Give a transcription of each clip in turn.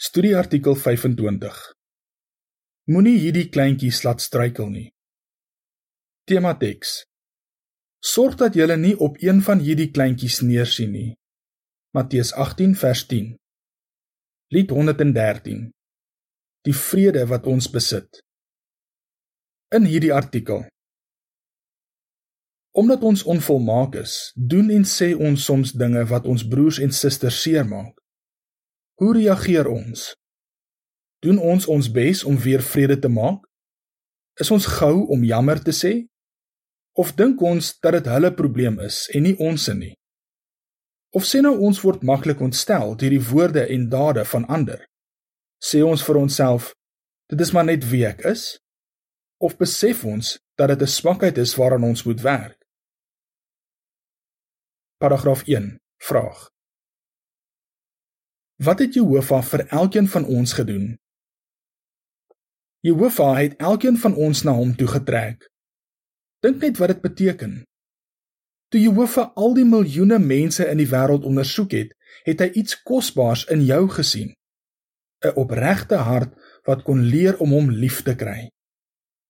Studieartikel 25. Moenie hierdie kleintjies laat struikel nie. Tema teks. Sorg dat jy nie op een van hierdie kleintjies neersien nie. Matteus 18 vers 10. Lied 113. Die vrede wat ons besit. In hierdie artikel. Omdat ons onvolmaak is, doen en sê ons soms dinge wat ons broers en susters seermaak. Hoe reageer ons? Doen ons ons bes om weer vrede te maak? Is ons gou om jammer te sê? Of dink ons dat dit hulle probleem is en nie ons se nie? Of sê nou ons word maklik ontstel deur die woorde en dade van ander? Sê ons vir onsself, dit is maar net wie ek is? Of besef ons dat dit 'n swakheid is waaraan ons moet werk? Paragraaf 1. Vraag: Wat het Jehovah vir elkeen van ons gedoen? Jehovah het elkeen van ons na hom toe getrek. Dink net wat dit beteken. Toe Jehovah al die miljoene mense in die wêreld ondersoek het, het hy iets kosbaars in jou gesien. 'n Opregte hart wat kon leer om hom lief te kry.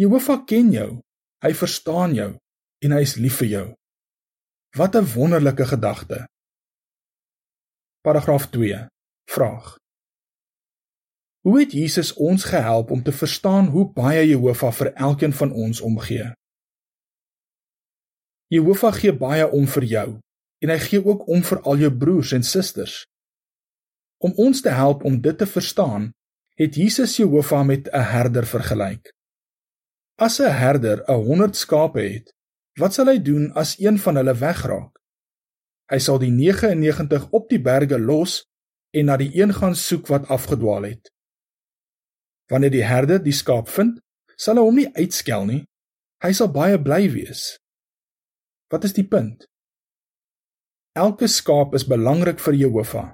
Jehovah ken jou. Hy verstaan jou en hy is lief vir jou. Wat 'n wonderlike gedagte. Paragraaf Vraag. Hoe het Jesus ons gehelp om te verstaan hoe baie Jehovah vir elkeen van ons omgee? Jehovah gee baie om vir jou en hy gee ook om vir al jou broers en susters. Om ons te help om dit te verstaan, het Jesus Jehovah met 'n herder vergelyk. As 'n herder 'n 100 skape het, wat sal hy doen as een van hulle wegraak? Hy sal die 99 op die berge los en na die een gaan soek wat afgedwaal het. Wanneer die herder die skaap vind, sal hy hom nie uitskel nie. Hy sal baie bly wees. Wat is die punt? Elke skaap is belangrik vir Jehovah.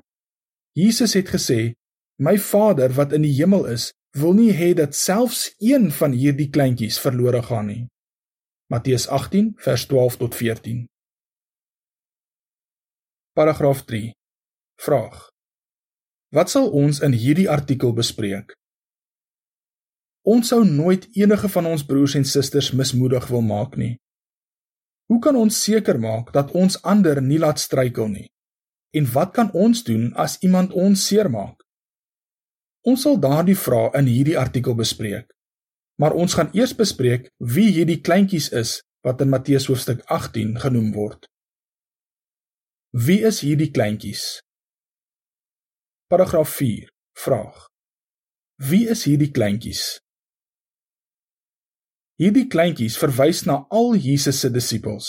Jesus het gesê: "My Vader wat in die hemel is, wil nie hê dat selfs een van hierdie kleintjies verlore gaan nie." Matteus 18 vers 12 tot 14. Paragraaf 3. Vraag: Wat sal ons in hierdie artikel bespreek? Ons sou nooit enige van ons broers en susters mismoedig wil maak nie. Hoe kan ons seker maak dat ons ander nie laat struikel nie? En wat kan ons doen as iemand ons seermaak? Ons sal daardie vrae in hierdie artikel bespreek. Maar ons gaan eers bespreek wie hierdie kleintjies is wat in Matteus hoofstuk 18 genoem word. Wie is hierdie kleintjies? Paragraaf 4. Vraag. Wie is hierdie kleintjies? Hierdie kleintjies verwys na al Jesus se disippels.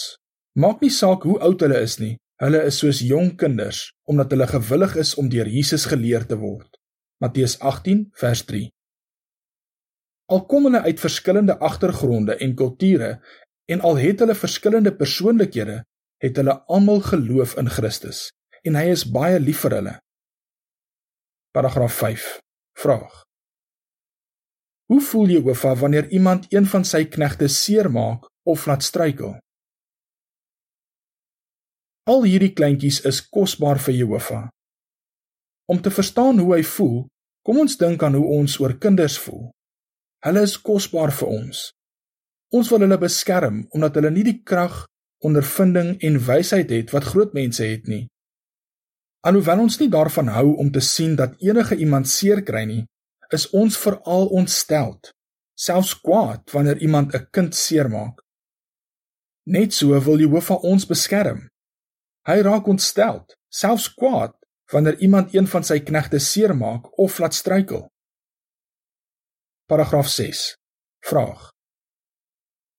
Maak nie saak hoe oud hulle is nie, hulle is soos jong kinders omdat hulle gewillig is om deur Jesus geleer te word. Matteus 18 vers 3. Al kom hulle uit verskillende agtergronde en kulture en al het hulle verskillende persoonlikhede, het hulle almal geloof in Christus en hy is baie lief vir hulle. Paragraaf 5. Vraag. Hoe voel Jehovah wanneer iemand een van sy knegte seermaak of laat struikel? Al hierdie kleintjies is kosbaar vir Jehovah. Om te verstaan hoe hy voel, kom ons dink aan hoe ons oor kinders voel. Hulle is kosbaar vir ons. Ons wil hulle beskerm omdat hulle nie die krag, ondervinding en wysheid het wat groot mense het nie. Alhoewel ons nie daarvan hou om te sien dat enige iemand seer kry nie, is ons veral ontsteld, selfs kwaad wanneer iemand 'n kind seermaak. Net so wil Jehovah ons beskerm. Hy raak ontsteld, selfs kwaad wanneer iemand een van sy knegte seermaak of laat struikel. Paragraaf 6. Vraag: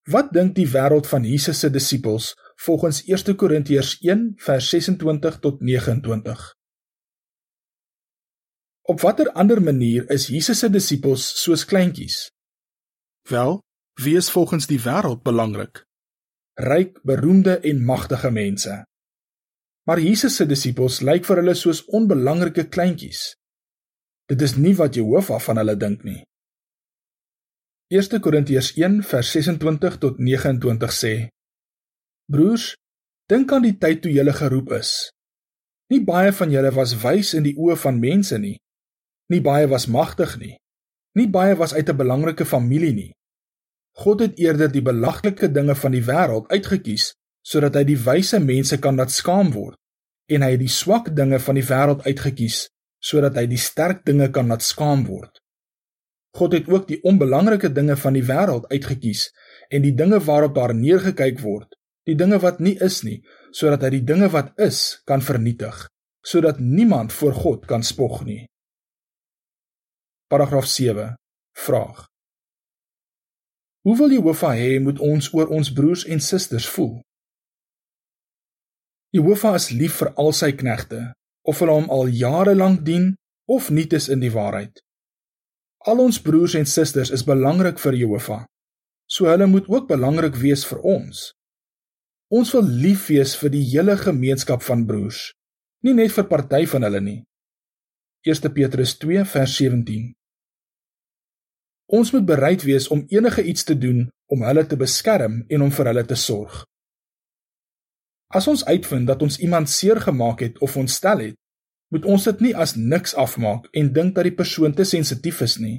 Wat dink die wêreld van Jesus se disippels volgens 1 Korintiërs 1 vers 26 tot 29? Op watter ander manier is Jesus se disippels soos kleintjies? Wel, wie is volgens die wêreld belangrik? Ryk, beroemde en magtige mense. Maar Jesus se disippels lyk vir hulle soos onbelangrike kleintjies. Dit is nie wat Jehovah van hulle dink nie. 1 Korintiërs 1 vers 26 tot 29 sê: Broers, dink aan die tyd toe julle geroep is. Nie baie van julle was wys in die oë van mense nie. Nie baie was magtig nie. Nie baie was uit 'n belangrike familie nie. God het eerder die belaglike dinge van die wêreld uitgekies sodat hy die wyse mense kan laat skaam word en hy het die swak dinge van die wêreld uitgekies sodat hy die sterk dinge kan laat skaam word. God het ook die onbelangrike dinge van die wêreld uitgekies en die dinge waarop daar neergekyk word, die dinge wat nie is nie, sodat hy die dinge wat is kan vernietig, sodat niemand voor God kan spog nie. Paragraaf 7. Vraag. Hoe wil Jehovah hê moet ons oor ons broers en susters voel? Jehovah is lief vir al sy knegte, of hulle hom al jare lank dien of nie tes in die waarheid. Al ons broers en susters is belangrik vir Jehovah. So hulle moet ook belangrik wees vir ons. Ons wil lief wees vir die hele gemeenskap van broers, nie net vir party van hulle nie. 1 Petrus 2 vers 17 Ons moet bereid wees om enige iets te doen om hulle te beskerm en om vir hulle te sorg. As ons uitvind dat ons iemand seer gemaak het of ontstel het, moet ons dit nie as niks afmaak en dink dat die persoon te sensitief is nie.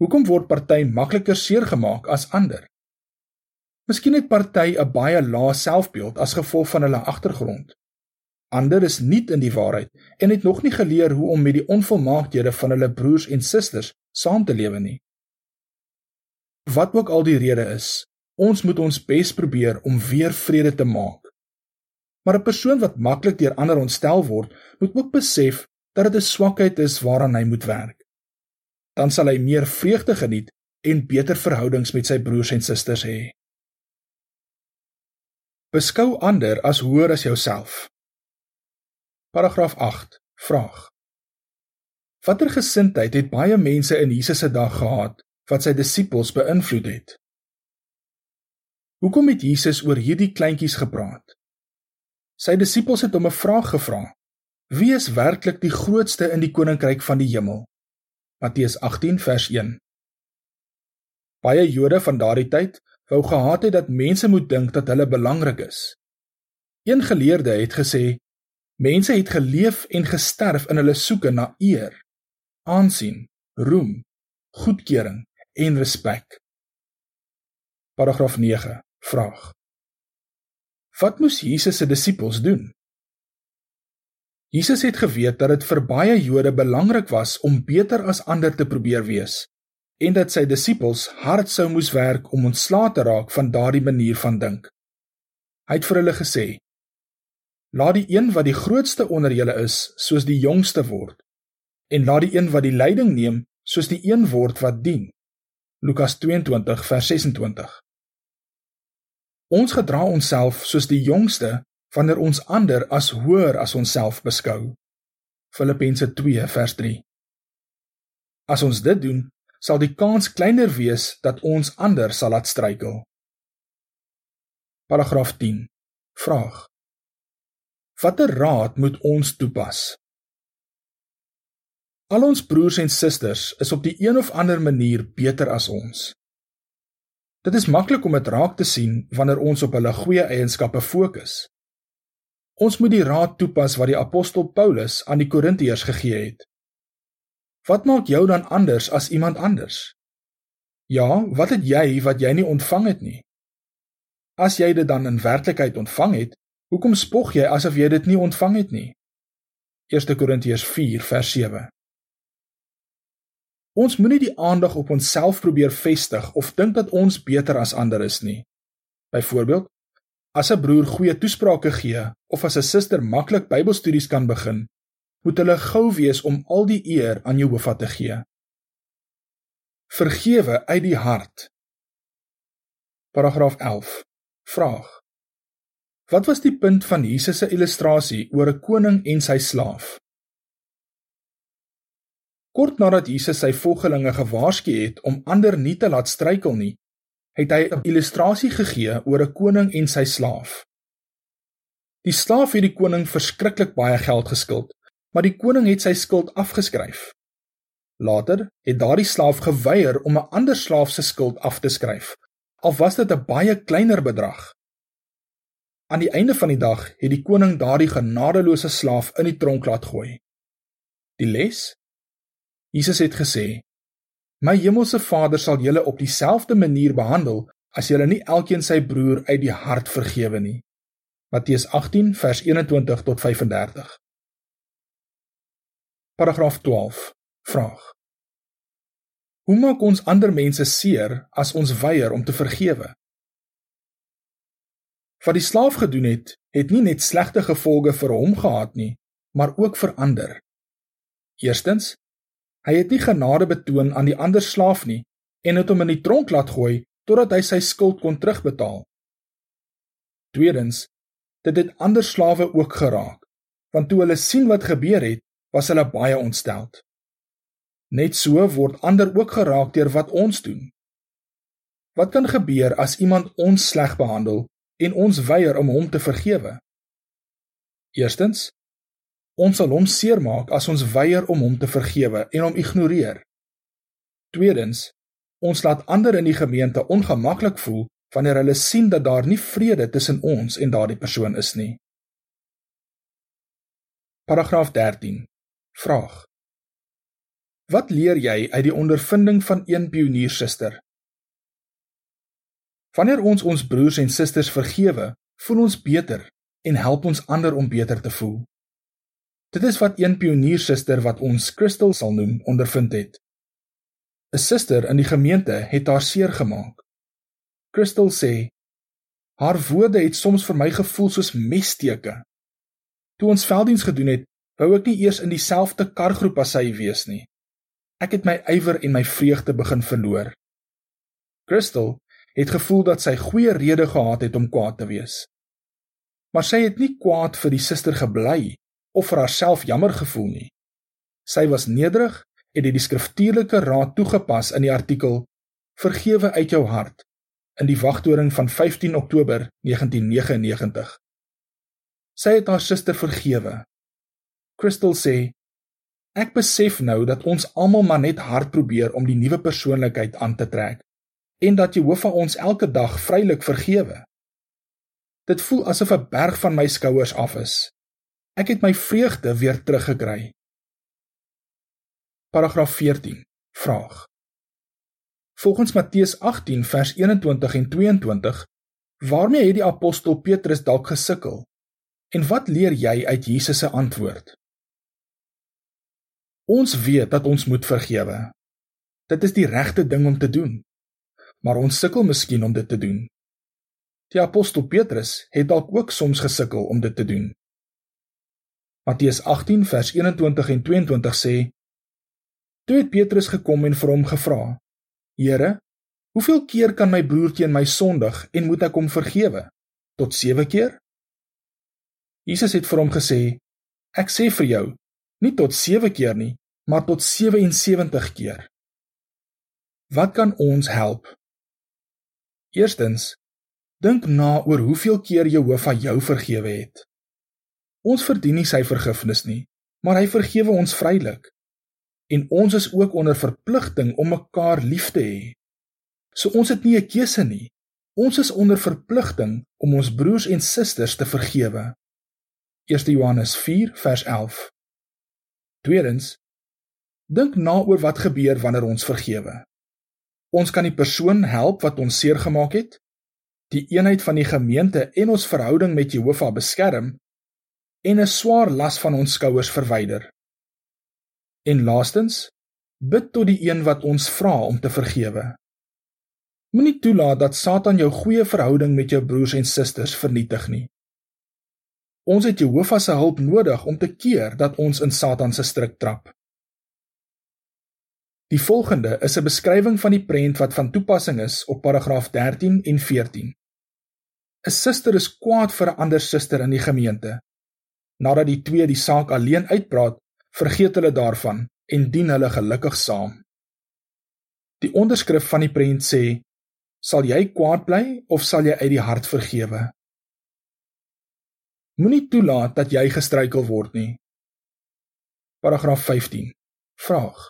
Hoekom word party makliker seer gemaak as ander? Miskien het party 'n baie lae selfbeeld as gevolg van hulle agtergrond. Ander is nie in die waarheid en het nog nie geleer hoe om met die onvolmaaktehede van hulle broers en susters saam te lewe nie. Wat ook al die rede is, ons moet ons bes probeer om weer vrede te maak. Maar 'n persoon wat maklik deur ander ontstel word, moet ook besef dat dit 'n swakheid is waaraan hy moet werk. Dan sal hy meer vreugde geniet en beter verhoudings met sy broers en susters hê. Beskou ander as hoër as jouself. Paragraaf 8. Vraag. Watter gesindheid het baie mense in Jesus se dag gehad wat sy disippels beïnvloed het? Hoekom het Jesus oor hierdie kleintjies gepraat? Sy disippels het hom 'n vraag gevra: Wie is werklik die grootste in die koninkryk van die hemel? Matteus 18 vers 1. Baie Jode van daardie tyd wou gehad het dat mense moet dink dat hulle belangrik is. Een geleerde het gesê: Mense het geleef en gesterf in hulle soeke na eer aansien, roem, goedkeuring en respek. Paragraaf 9. Vraag. Wat moes Jesus se disippels doen? Jesus het geweet dat dit vir baie Jode belangrik was om beter as ander te probeer wees en dat sy disippels hard sou moes werk om ontslae te raak van daardie manier van dink. Hy het vir hulle gesê: Laat die een wat die grootste onder julle is, soos die jongste word en laat die een wat die leiding neem soos die een word wat dien. Lukas 22 vers 26. Ons gedra onsself soos die jongste wanneer ons ander as hoër as onsself beskou. Filippense 2 vers 3. As ons dit doen, sal die kans kleiner wees dat ons ander sal laat struikel. Paragraaf 10. Vraag. Watter raad moet ons toepas? Al ons broers en susters is op die een of ander manier beter as ons. Dit is maklik om dit raak te sien wanneer ons op hulle goeie eienskappe fokus. Ons moet die raad toepas wat die apostel Paulus aan die Korintiërs gegee het. Wat maak jou dan anders as iemand anders? Ja, wat het jy wat jy nie ontvang het nie? As jy dit dan in werklikheid ontvang het, hoekom spog jy asof jy dit nie ontvang het nie? 1 Korintiërs 4 vers 7 Ons moenie die aandag op onsself probeer vestig of dink dat ons beter as ander is nie. Byvoorbeeld, as 'n broer goeie toesprake gee of as 'n suster maklik Bybelstudies kan begin, moet hulle gou wees om al die eer aan Jehovah te gee. Vergewe uit die hart. Paragraaf 11. Vraag. Wat was die punt van Jesus se illustrasie oor 'n koning en sy slaaf? Kort nadat Jesus sy volgelinge gewaarsku het om ander nie te laat struikel nie, het hy 'n illustrasie gegee oor 'n koning en sy slaaf. Die slaaf het die koning verskriklik baie geld geskuld, maar die koning het sy skuld afgeskryf. Later het daardie slaaf geweier om 'n ander slaaf se skuld af te skryf, al was dit 'n baie kleiner bedrag. Aan die einde van die dag het die koning daardie genadeloose slaaf in die tronk laat gooi. Die les Jesus het gesê: "My hemelse Vader sal julle op dieselfde manier behandel as julle nie elkeen sy broer uit die hart vergewe nie." Matteus 18 vers 21 tot 35. Paragraaf 12. Vraag: Hoe maak ons ander mense seer as ons weier om te vergewe? Wat die slaaf gedoen het, het nie net slegte gevolge vir hom gehad nie, maar ook vir ander. Eerstens, hy het nie genade betoon aan die ander slaaf nie en het hom in die tronk laat gooi totdat hy sy skuld kon terugbetaal. Tweedens, dit het ander slawe ook geraak, want toe hulle sien wat gebeur het, was hulle baie ontsteld. Net so word ander ook geraak deur wat ons doen. Wat kan gebeur as iemand ons sleg behandel en ons weier om hom te vergewe? Eerstens, Ons sal hom seermaak as ons weier om hom te vergewe en hom ignoreer. Tweedens, ons laat ander in die gemeente ongemaklik voel wanneer hulle sien dat daar nie vrede tussen ons en daardie persoon is nie. Paragraaf 13. Vraag: Wat leer jy uit die ondervinding van een pioniersuster? Wanneer ons ons broers en susters vergewe, voel ons beter en help ons ander om beter te voel. Dit is wat een pioniersuster wat ons Crystal sal noem ondervind het. 'n Suster in die gemeente het haar seer gemaak. Crystal sê haar woorde het soms vir my gevoel soos messteke. Toe ons velddiens gedoen het, wou ek nie eers in dieselfde kargroep as sy wees nie. Ek het my ywer en my vreugde begin verloor. Crystal het gevoel dat sy goeie rede gehad het om kwaad te wees. Maar sy het nie kwaad vir die suster gebly of vir haarself jammer gevoel nie. Sy was nederig en het die skriftuurlike raad toegepas in die artikel Vergewe uit jou hart in die wagtoring van 15 Oktober 1999. Sy het haar suster vergewe. Crystal sê Ek besef nou dat ons almal maar net hard probeer om die nuwe persoonlikheid aan te trek en dat Jehovah ons elke dag vrylik vergewe. Dit voel asof 'n berg van my skouers af is Ek het my vreugde weer teruggekry. Paragraaf 14. Vraag. Volgens Matteus 18 vers 21 en 22, waarmee het die apostel Petrus dalk gesukkel? En wat leer jy uit Jesus se antwoord? Ons weet dat ons moet vergewe. Dit is die regte ding om te doen. Maar ons sukkel miskien om dit te doen. Die apostel Petrus het dalk ook soms gesukkel om dit te doen. Matteus 18 vers 21 en 22 sê: Toe het Petrus gekom en vir hom gevra: Here, hoeveel keer kan my broer teen my sondig en moet ek hom vergewe? Tot 7 keer? Jesus het vir hom gesê: Ek sê vir jou, nie tot 7 keer nie, maar tot 77 keer. Wat kan ons help? Eerstens, dink na oor hoeveel keer Jehovah jou vergewe het. Ons verdien nie sy vergifnis nie, maar hy vergewe ons vrylik. En ons is ook onder verpligting om mekaar lief te hê. So ons het nie 'n keuse nie. Ons is onder verpligting om ons broers en susters te vergewe. 1 Johannes 4 vers 11. Tweedens, dink na oor wat gebeur wanneer ons vergewe. Ons kan die persoon help wat ons seer gemaak het, die eenheid van die gemeente en ons verhouding met Jehovah beskerm en 'n swaar las van ons skouers verwyder. En laastens, bid tot die een wat ons vra om te vergewe. Moenie toelaat dat Satan jou goeie verhouding met jou broers en susters vernietig nie. Ons het Jehovah se hulp nodig om te keer dat ons in Satan se struik trap. Die volgende is 'n beskrywing van die prent wat van toepassing is op paragraaf 13 en 14. 'n Suster is kwaad vir 'n ander suster in die gemeente Nadat die twee die saak alleen uitpraat, vergeet hulle daarvan en dien hulle gelukkig saam. Die onderskrif van die prent sê: Sal jy kwaad bly of sal jy uit die hart vergewe? Moenie toelaat dat jy gestruikel word nie. Paragraaf 15. Vraag.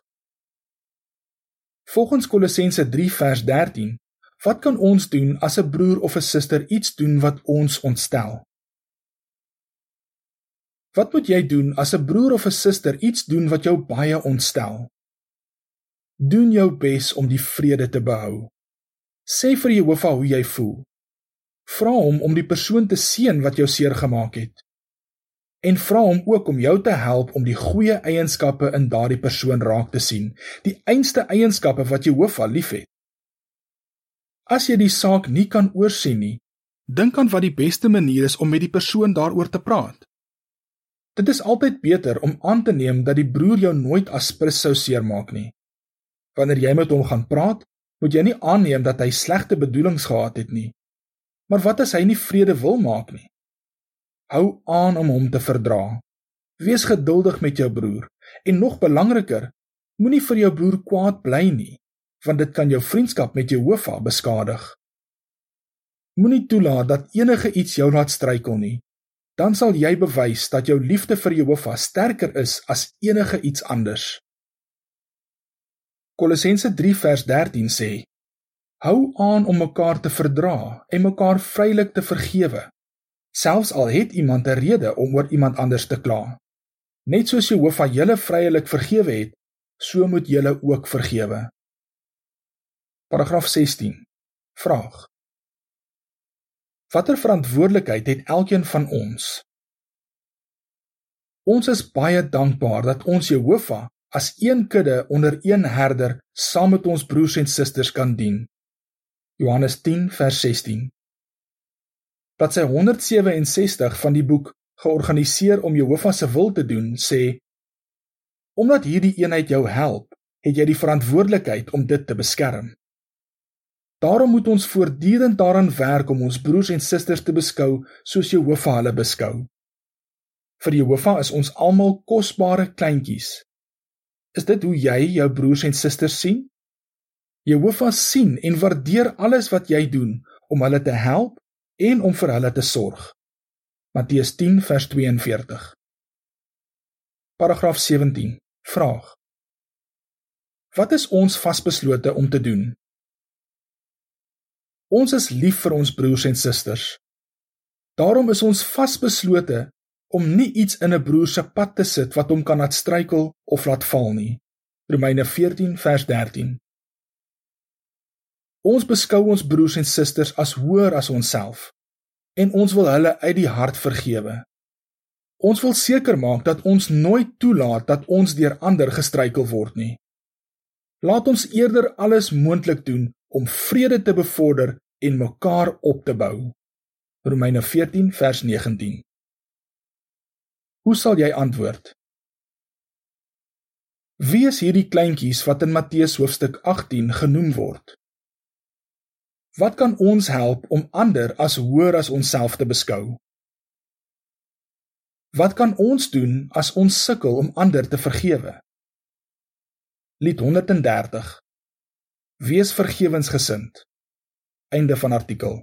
Volgens Kolossense 3 vers 13, wat kan ons doen as 'n broer of 'n suster iets doen wat ons ontstel? Wat moet jy doen as 'n broer of 'n suster iets doen wat jou baie ontstel? Doen jou bes om die vrede te behou. Sê vir Jehovah hoe jy voel. Vra hom om die persoon te seën wat jou seer gemaak het. En vra hom ook om jou te help om die goeie eienskappe in daardie persoon raak te sien, die einste eienskappe wat Jehovah liefhet. As jy die saak nie kan oorsien nie, dink aan wat die beste manier is om met die persoon daaroor te praat. Dit is altyd beter om aan te neem dat die broer jou nooit as prins sou seermaak nie. Wanneer jy met hom gaan praat, moet jy nie aanneem dat hy slegte bedoelings gehad het nie. Maar wat as hy nie vrede wil maak nie? Hou aan om hom te verdra. Wees geduldig met jou broer en nog belangriker, moenie vir jou broer kwaad bly nie, want dit kan jou vriendskap met Jehovah beskadig. Moenie toelaat dat enige iets jou laat struikel nie. Dan sal jy bewys dat jou liefde vir Jehovah sterker is as enige iets anders. Kolossense 3 vers 13 sê: Hou aan om mekaar te verdra en mekaar vrylik te vergewe, selfs al het iemand 'n rede om oor iemand anders te kla. Net soos Jehovah julle vrylik vergewe het, so moet julle ook vergewe. Paragraaf 16. Vraag: Watter verantwoordelikheid het elkeen van ons? Ons is baie dankbaar dat ons Jehovah as een kudde onder een herder saam met ons broers en susters kan dien. Johannes 10 vers 16. Dat sy 167 van die boek georganiseer om Jehovah se wil te doen, sê: Omdat hierdie eenheid jou help, het jy die verantwoordelikheid om dit te beskerm. Daarom moet ons voortdurend daaraan werk om ons broers en susters te beskou soos Jehovah hulle beskou. Vir Jehovah is ons almal kosbare kleintjies Is dit hoe jy jou broers en susters sien? Jehovah sien en waardeer alles wat jy doen om hulle te help en om vir hulle te sorg. Matteus 10 vers 42. Paragraaf 17. Vraag: Wat is ons vasbeslote om te doen? Ons is lief vir ons broers en susters. Daarom is ons vasbeslote om nie iets in 'n broer se pad te sit wat hom kan laat struikel of laat val nie. Romeine 14 vers 13. Ons beskou ons broers en susters as hoër as onsself en ons wil hulle uit die hart vergewe. Ons wil seker maak dat ons nooit toelaat dat ons deur ander gestruikel word nie. Laat ons eerder alles moontlik doen om vrede te bevorder en mekaar op te bou. Romeine 14 vers 19. Hoe sal jy antwoord? Wie is hierdie kleintjies wat in Matteus hoofstuk 18 genoem word? Wat kan ons help om ander as hoër as onsself te beskou? Wat kan ons doen as ons sukkel om ander te vergewe? Lied 130 Wees vergewensgesind. Einde van artikel